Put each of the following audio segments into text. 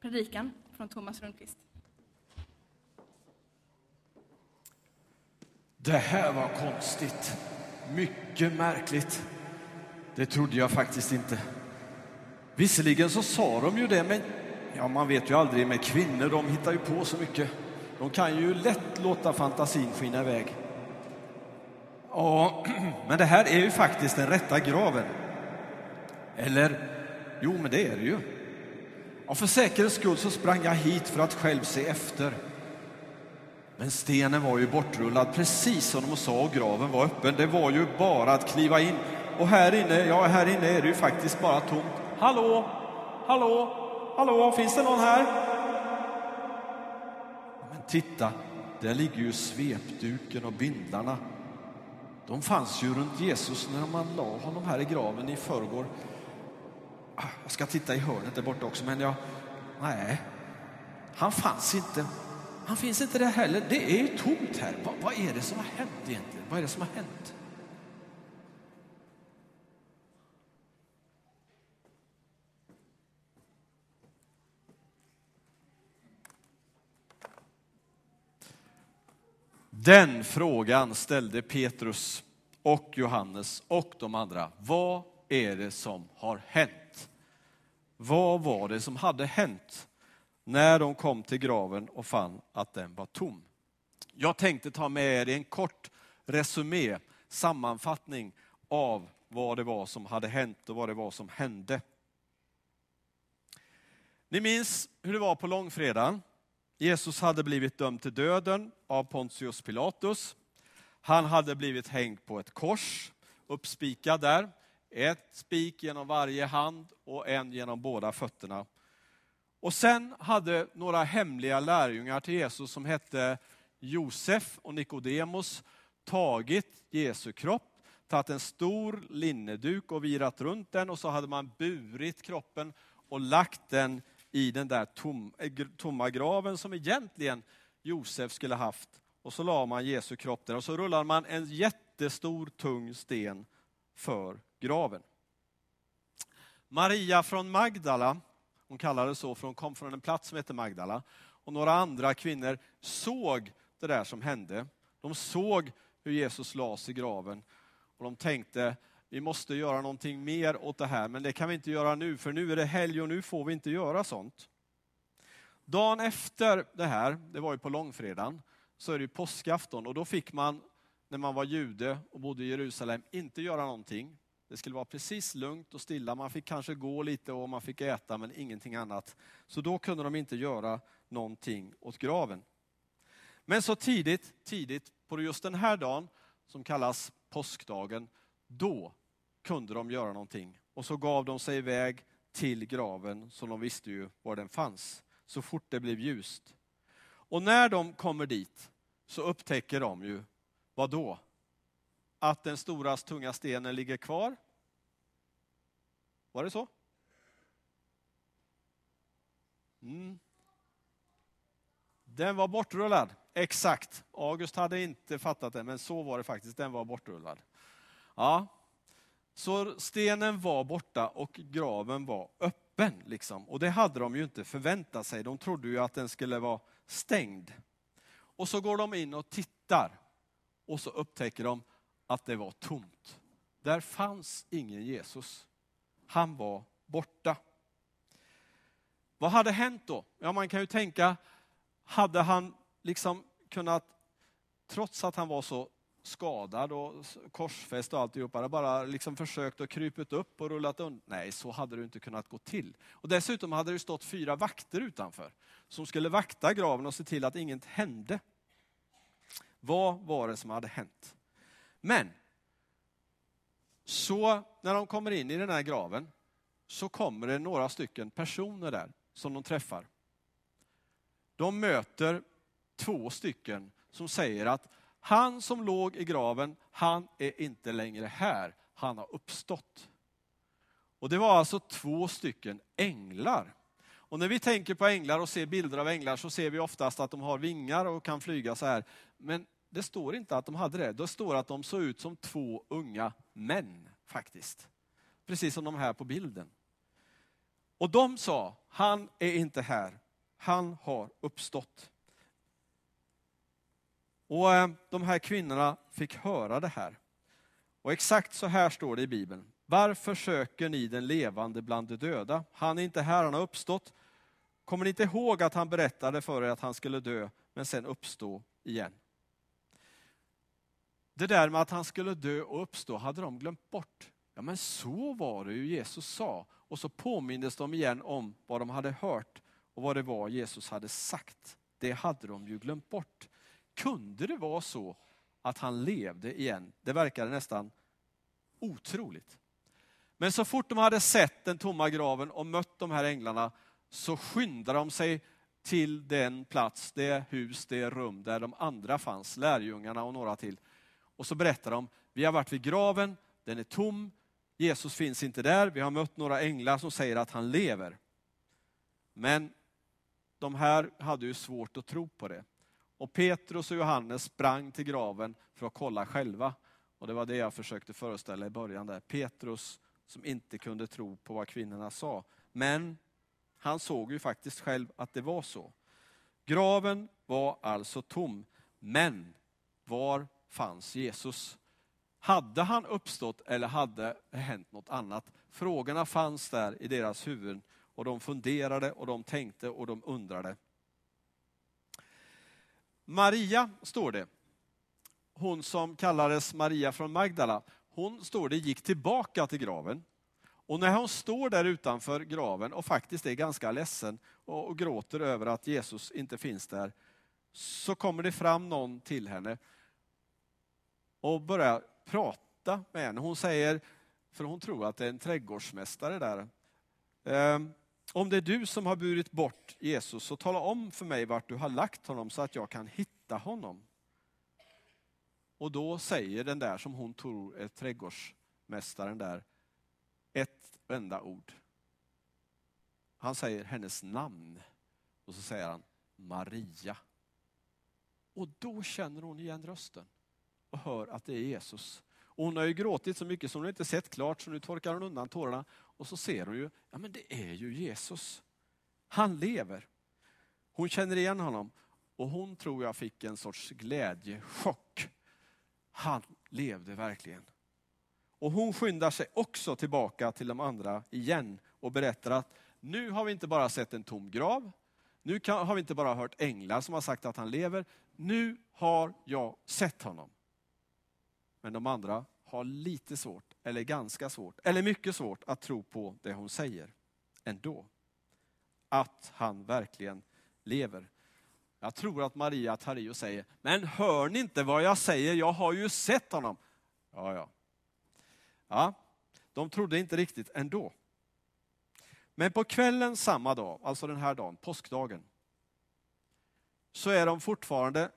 predikan från Thomas Rundqvist. Det här var konstigt. Mycket märkligt. Det trodde jag faktiskt inte. Visserligen så sa de ju det, men ja, man vet ju aldrig med kvinnor. De hittar ju på så mycket. De kan ju lätt låta fantasin skina iväg. Ja, men det här är ju faktiskt den rätta graven. Eller, jo, men det är det ju. Och för säkerhets skull så sprang jag hit för att själv se efter. Men stenen var ju bortrullad precis som de sa och graven var öppen. Det var ju bara att kliva in. Och här inne, ja här inne är det ju faktiskt bara tomt. Hallå, hallå, hallå, finns det någon här? Men titta, där ligger ju svepduken och bindlarna. De fanns ju runt Jesus när man la honom här i graven i förrgår. Jag ska titta i hörnet där borta också, men jag... Nej, han fanns inte. Han finns inte där heller. Det är ju tomt här. Vad, vad är det som har hänt egentligen? Vad är det som har hänt? Den frågan ställde Petrus och Johannes och de andra. Vad är det som har hänt? Vad var det som hade hänt när de kom till graven och fann att den var tom? Jag tänkte ta med er en kort resumé, sammanfattning av vad det var som hade hänt och vad det var som hände. Ni minns hur det var på långfredagen. Jesus hade blivit dömd till döden av Pontius Pilatus. Han hade blivit hängd på ett kors, uppspikad där. Ett spik genom varje hand och en genom båda fötterna. Och sen hade några hemliga lärjungar till Jesus som hette Josef och Nikodemus tagit Jesu kropp, tagit en stor linneduk och virat runt den och så hade man burit kroppen och lagt den i den där tom, eh, tomma graven som egentligen Josef skulle haft. Och så la man Jesu kropp där och så rullade man en jättestor tung sten för graven. Maria från Magdala, hon kallades så för hon kom från en plats som heter Magdala, och några andra kvinnor såg det där som hände. De såg hur Jesus lades i graven och de tänkte, vi måste göra någonting mer åt det här, men det kan vi inte göra nu, för nu är det helg och nu får vi inte göra sånt. Dagen efter det här, det var ju på långfredagen, så är det ju påskafton och då fick man, när man var jude och bodde i Jerusalem, inte göra någonting. Det skulle vara precis lugnt och stilla. Man fick kanske gå lite och man fick äta, men ingenting annat. Så då kunde de inte göra någonting åt graven. Men så tidigt, tidigt på just den här dagen, som kallas påskdagen, då kunde de göra någonting. Och så gav de sig iväg till graven, som de visste ju var den fanns, så fort det blev ljust. Och när de kommer dit så upptäcker de ju, vad då? Att den stora tunga stenen ligger kvar. Var det så? Mm. Den var bortrullad, exakt. August hade inte fattat det, men så var det faktiskt. Den var bortrullad. Ja, så stenen var borta och graven var öppen. Liksom. Och det hade de ju inte förväntat sig. De trodde ju att den skulle vara stängd. Och så går de in och tittar och så upptäcker de att det var tomt. Där fanns ingen Jesus. Han var borta. Vad hade hänt då? Ja, man kan ju tänka, hade han liksom kunnat, trots att han var så skadad och korsfäst och alltihopa, bara liksom försökt att krypit upp och rullat undan. Nej, så hade det inte kunnat gå till. Och dessutom hade det stått fyra vakter utanför som skulle vakta graven och se till att inget hände. Vad var det som hade hänt? Men, så när de kommer in i den här graven så kommer det några stycken personer där som de träffar. De möter två stycken som säger att han som låg i graven, han är inte längre här. Han har uppstått. Och det var alltså två stycken änglar. Och när vi tänker på änglar och ser bilder av änglar så ser vi oftast att de har vingar och kan flyga så här. Men det står inte att de hade det. Det står att de såg ut som två unga män faktiskt. Precis som de här på bilden. Och de sa, han är inte här, han har uppstått. Och eh, de här kvinnorna fick höra det här. Och exakt så här står det i Bibeln. Varför söker ni den levande bland de döda? Han är inte här, han har uppstått. Kommer ni inte ihåg att han berättade för er att han skulle dö, men sen uppstå igen? Det där med att han skulle dö och uppstå hade de glömt bort. Ja, men så var det ju Jesus sa. Och så påmindes de igen om vad de hade hört och vad det var Jesus hade sagt. Det hade de ju glömt bort. Kunde det vara så att han levde igen? Det verkade nästan otroligt. Men så fort de hade sett den tomma graven och mött de här änglarna så skyndade de sig till den plats, det hus, det rum där de andra fanns, lärjungarna och några till. Och så berättar de, vi har varit vid graven, den är tom, Jesus finns inte där, vi har mött några änglar som säger att han lever. Men de här hade ju svårt att tro på det. Och Petrus och Johannes sprang till graven för att kolla själva. Och det var det jag försökte föreställa i början där. Petrus som inte kunde tro på vad kvinnorna sa. Men han såg ju faktiskt själv att det var så. Graven var alltså tom, men var fanns Jesus? Hade han uppstått eller hade det hänt något annat? Frågorna fanns där i deras huvuden och de funderade och de tänkte och de undrade. Maria, står det, hon som kallades Maria från Magdala, hon står det gick tillbaka till graven. Och när hon står där utanför graven och faktiskt är ganska ledsen och, och gråter över att Jesus inte finns där, så kommer det fram någon till henne och börjar prata med henne. Hon säger, för hon tror att det är en trädgårdsmästare där. Ehm, om det är du som har burit bort Jesus, så tala om för mig vart du har lagt honom så att jag kan hitta honom. Och då säger den där som hon tror är trädgårdsmästaren där, ett enda ord. Han säger hennes namn och så säger han Maria. Och då känner hon igen rösten och hör att det är Jesus. Och hon har ju gråtit så mycket så hon inte sett klart så nu torkar hon undan tårarna och så ser hon ju, ja men det är ju Jesus. Han lever. Hon känner igen honom och hon tror jag fick en sorts glädjechock. Han levde verkligen. Och hon skyndar sig också tillbaka till de andra igen och berättar att nu har vi inte bara sett en tom grav, nu har vi inte bara hört änglar som har sagt att han lever, nu har jag sett honom. Men de andra har lite svårt, eller ganska svårt, eller mycket svårt att tro på det hon säger ändå. Att han verkligen lever. Jag tror att Maria tar i och säger, men hör ni inte vad jag säger? Jag har ju sett honom. Ja, ja. Ja, de trodde inte riktigt ändå. Men på kvällen samma dag, alltså den här dagen, påskdagen, så är de fortfarande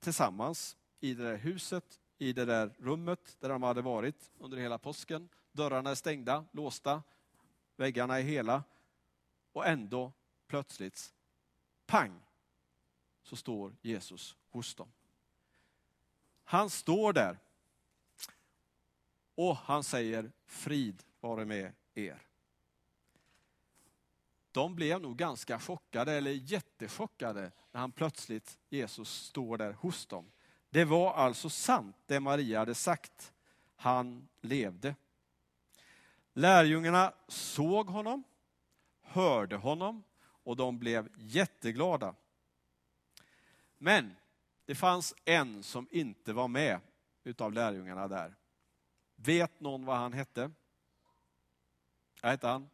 tillsammans i det där huset i det där rummet där de hade varit under hela påsken. Dörrarna är stängda, låsta, väggarna är hela. Och ändå plötsligt, pang, så står Jesus hos dem. Han står där och han säger frid vare med er. De blev nog ganska chockade, eller jättechockade, när han plötsligt, Jesus, står där hos dem. Det var alltså sant det Maria hade sagt. Han levde. Lärjungarna såg honom, hörde honom och de blev jätteglada. Men det fanns en som inte var med utav lärjungarna där. Vet någon vad han hette? Vad hette han?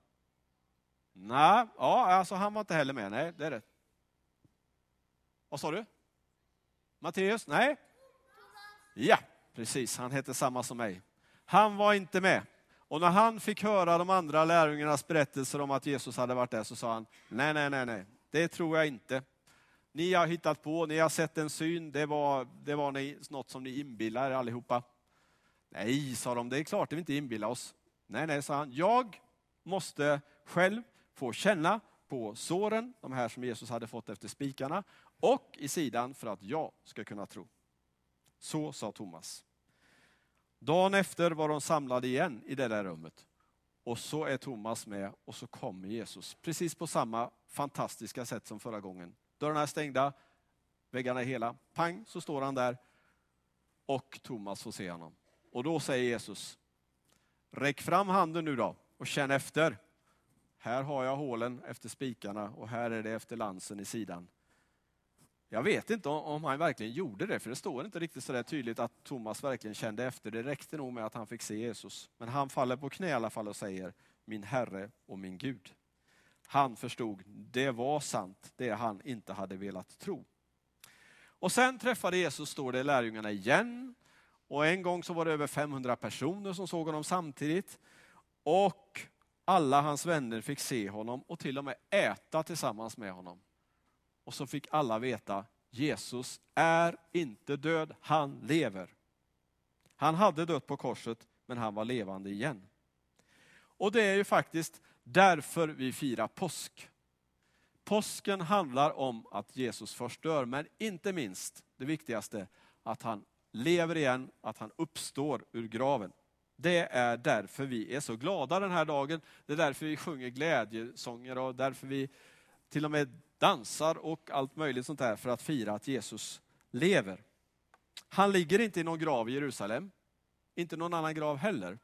Nej, ja, alltså han var inte heller med. Nej, det är rätt. Vad sa du? Matteus? Nej? Ja, precis. Han hette samma som mig. Han var inte med. Och när han fick höra de andra lärjungarnas berättelser om att Jesus hade varit där så sa han, nej, nej, nej, nej, det tror jag inte. Ni har hittat på, ni har sett en syn, det var, det var ni, något som ni inbillar er allihopa. Nej, sa de, det är klart att vi inte inbillar oss. Nej, nej, sa han, jag måste själv få känna på såren, de här som Jesus hade fått efter spikarna, och i sidan för att jag ska kunna tro. Så sa Thomas. Dagen efter var de samlade igen i det där rummet. Och så är Thomas med och så kommer Jesus. Precis på samma fantastiska sätt som förra gången. Dörrarna är stängda, väggarna är hela. Pang, så står han där. Och Thomas får se honom. Och då säger Jesus, räck fram handen nu då och känn efter. Här har jag hålen efter spikarna och här är det efter lansen i sidan. Jag vet inte om han verkligen gjorde det, för det står inte riktigt så där tydligt att Thomas verkligen kände efter. Det räckte nog med att han fick se Jesus. Men han faller på knä i alla fall och säger, min Herre och min Gud. Han förstod, det var sant, det han inte hade velat tro. Och sen träffade Jesus, står det, lärjungarna igen. Och en gång så var det över 500 personer som såg honom samtidigt. Och alla hans vänner fick se honom och till och med äta tillsammans med honom. Och så fick alla veta, Jesus är inte död, han lever. Han hade dött på korset, men han var levande igen. Och det är ju faktiskt därför vi firar påsk. Påsken handlar om att Jesus först dör, men inte minst, det viktigaste, att han lever igen, att han uppstår ur graven. Det är därför vi är så glada den här dagen. Det är därför vi sjunger glädjesånger och därför vi till och med dansar och allt möjligt sånt där för att fira att Jesus lever. Han ligger inte i någon grav i Jerusalem, inte någon annan grav heller.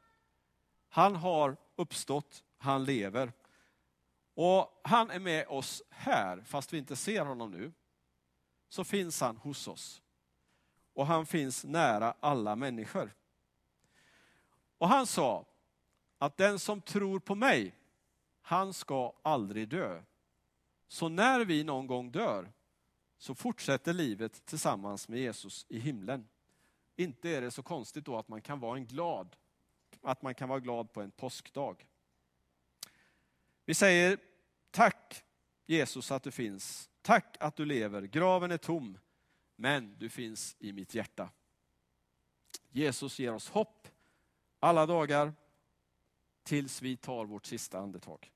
Han har uppstått, han lever. Och han är med oss här, fast vi inte ser honom nu. Så finns han hos oss. Och han finns nära alla människor. Och han sa att den som tror på mig, han ska aldrig dö. Så när vi någon gång dör så fortsätter livet tillsammans med Jesus i himlen. Inte är det så konstigt då att man kan vara en glad, att man kan vara glad på en påskdag. Vi säger tack Jesus att du finns. Tack att du lever. Graven är tom, men du finns i mitt hjärta. Jesus ger oss hopp alla dagar tills vi tar vårt sista andetag.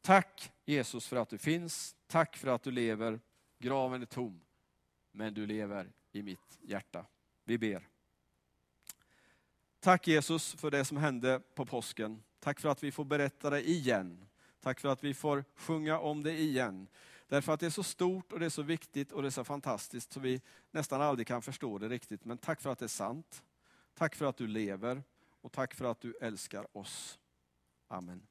Tack Jesus för att du finns. Tack för att du lever. Graven är tom, men du lever i mitt hjärta. Vi ber. Tack Jesus för det som hände på påsken. Tack för att vi får berätta det igen. Tack för att vi får sjunga om det igen. Därför att det är så stort och det är så viktigt och det är så fantastiskt så vi nästan aldrig kan förstå det riktigt. Men tack för att det är sant. Tack för att du lever och tack för att du älskar oss. Amen.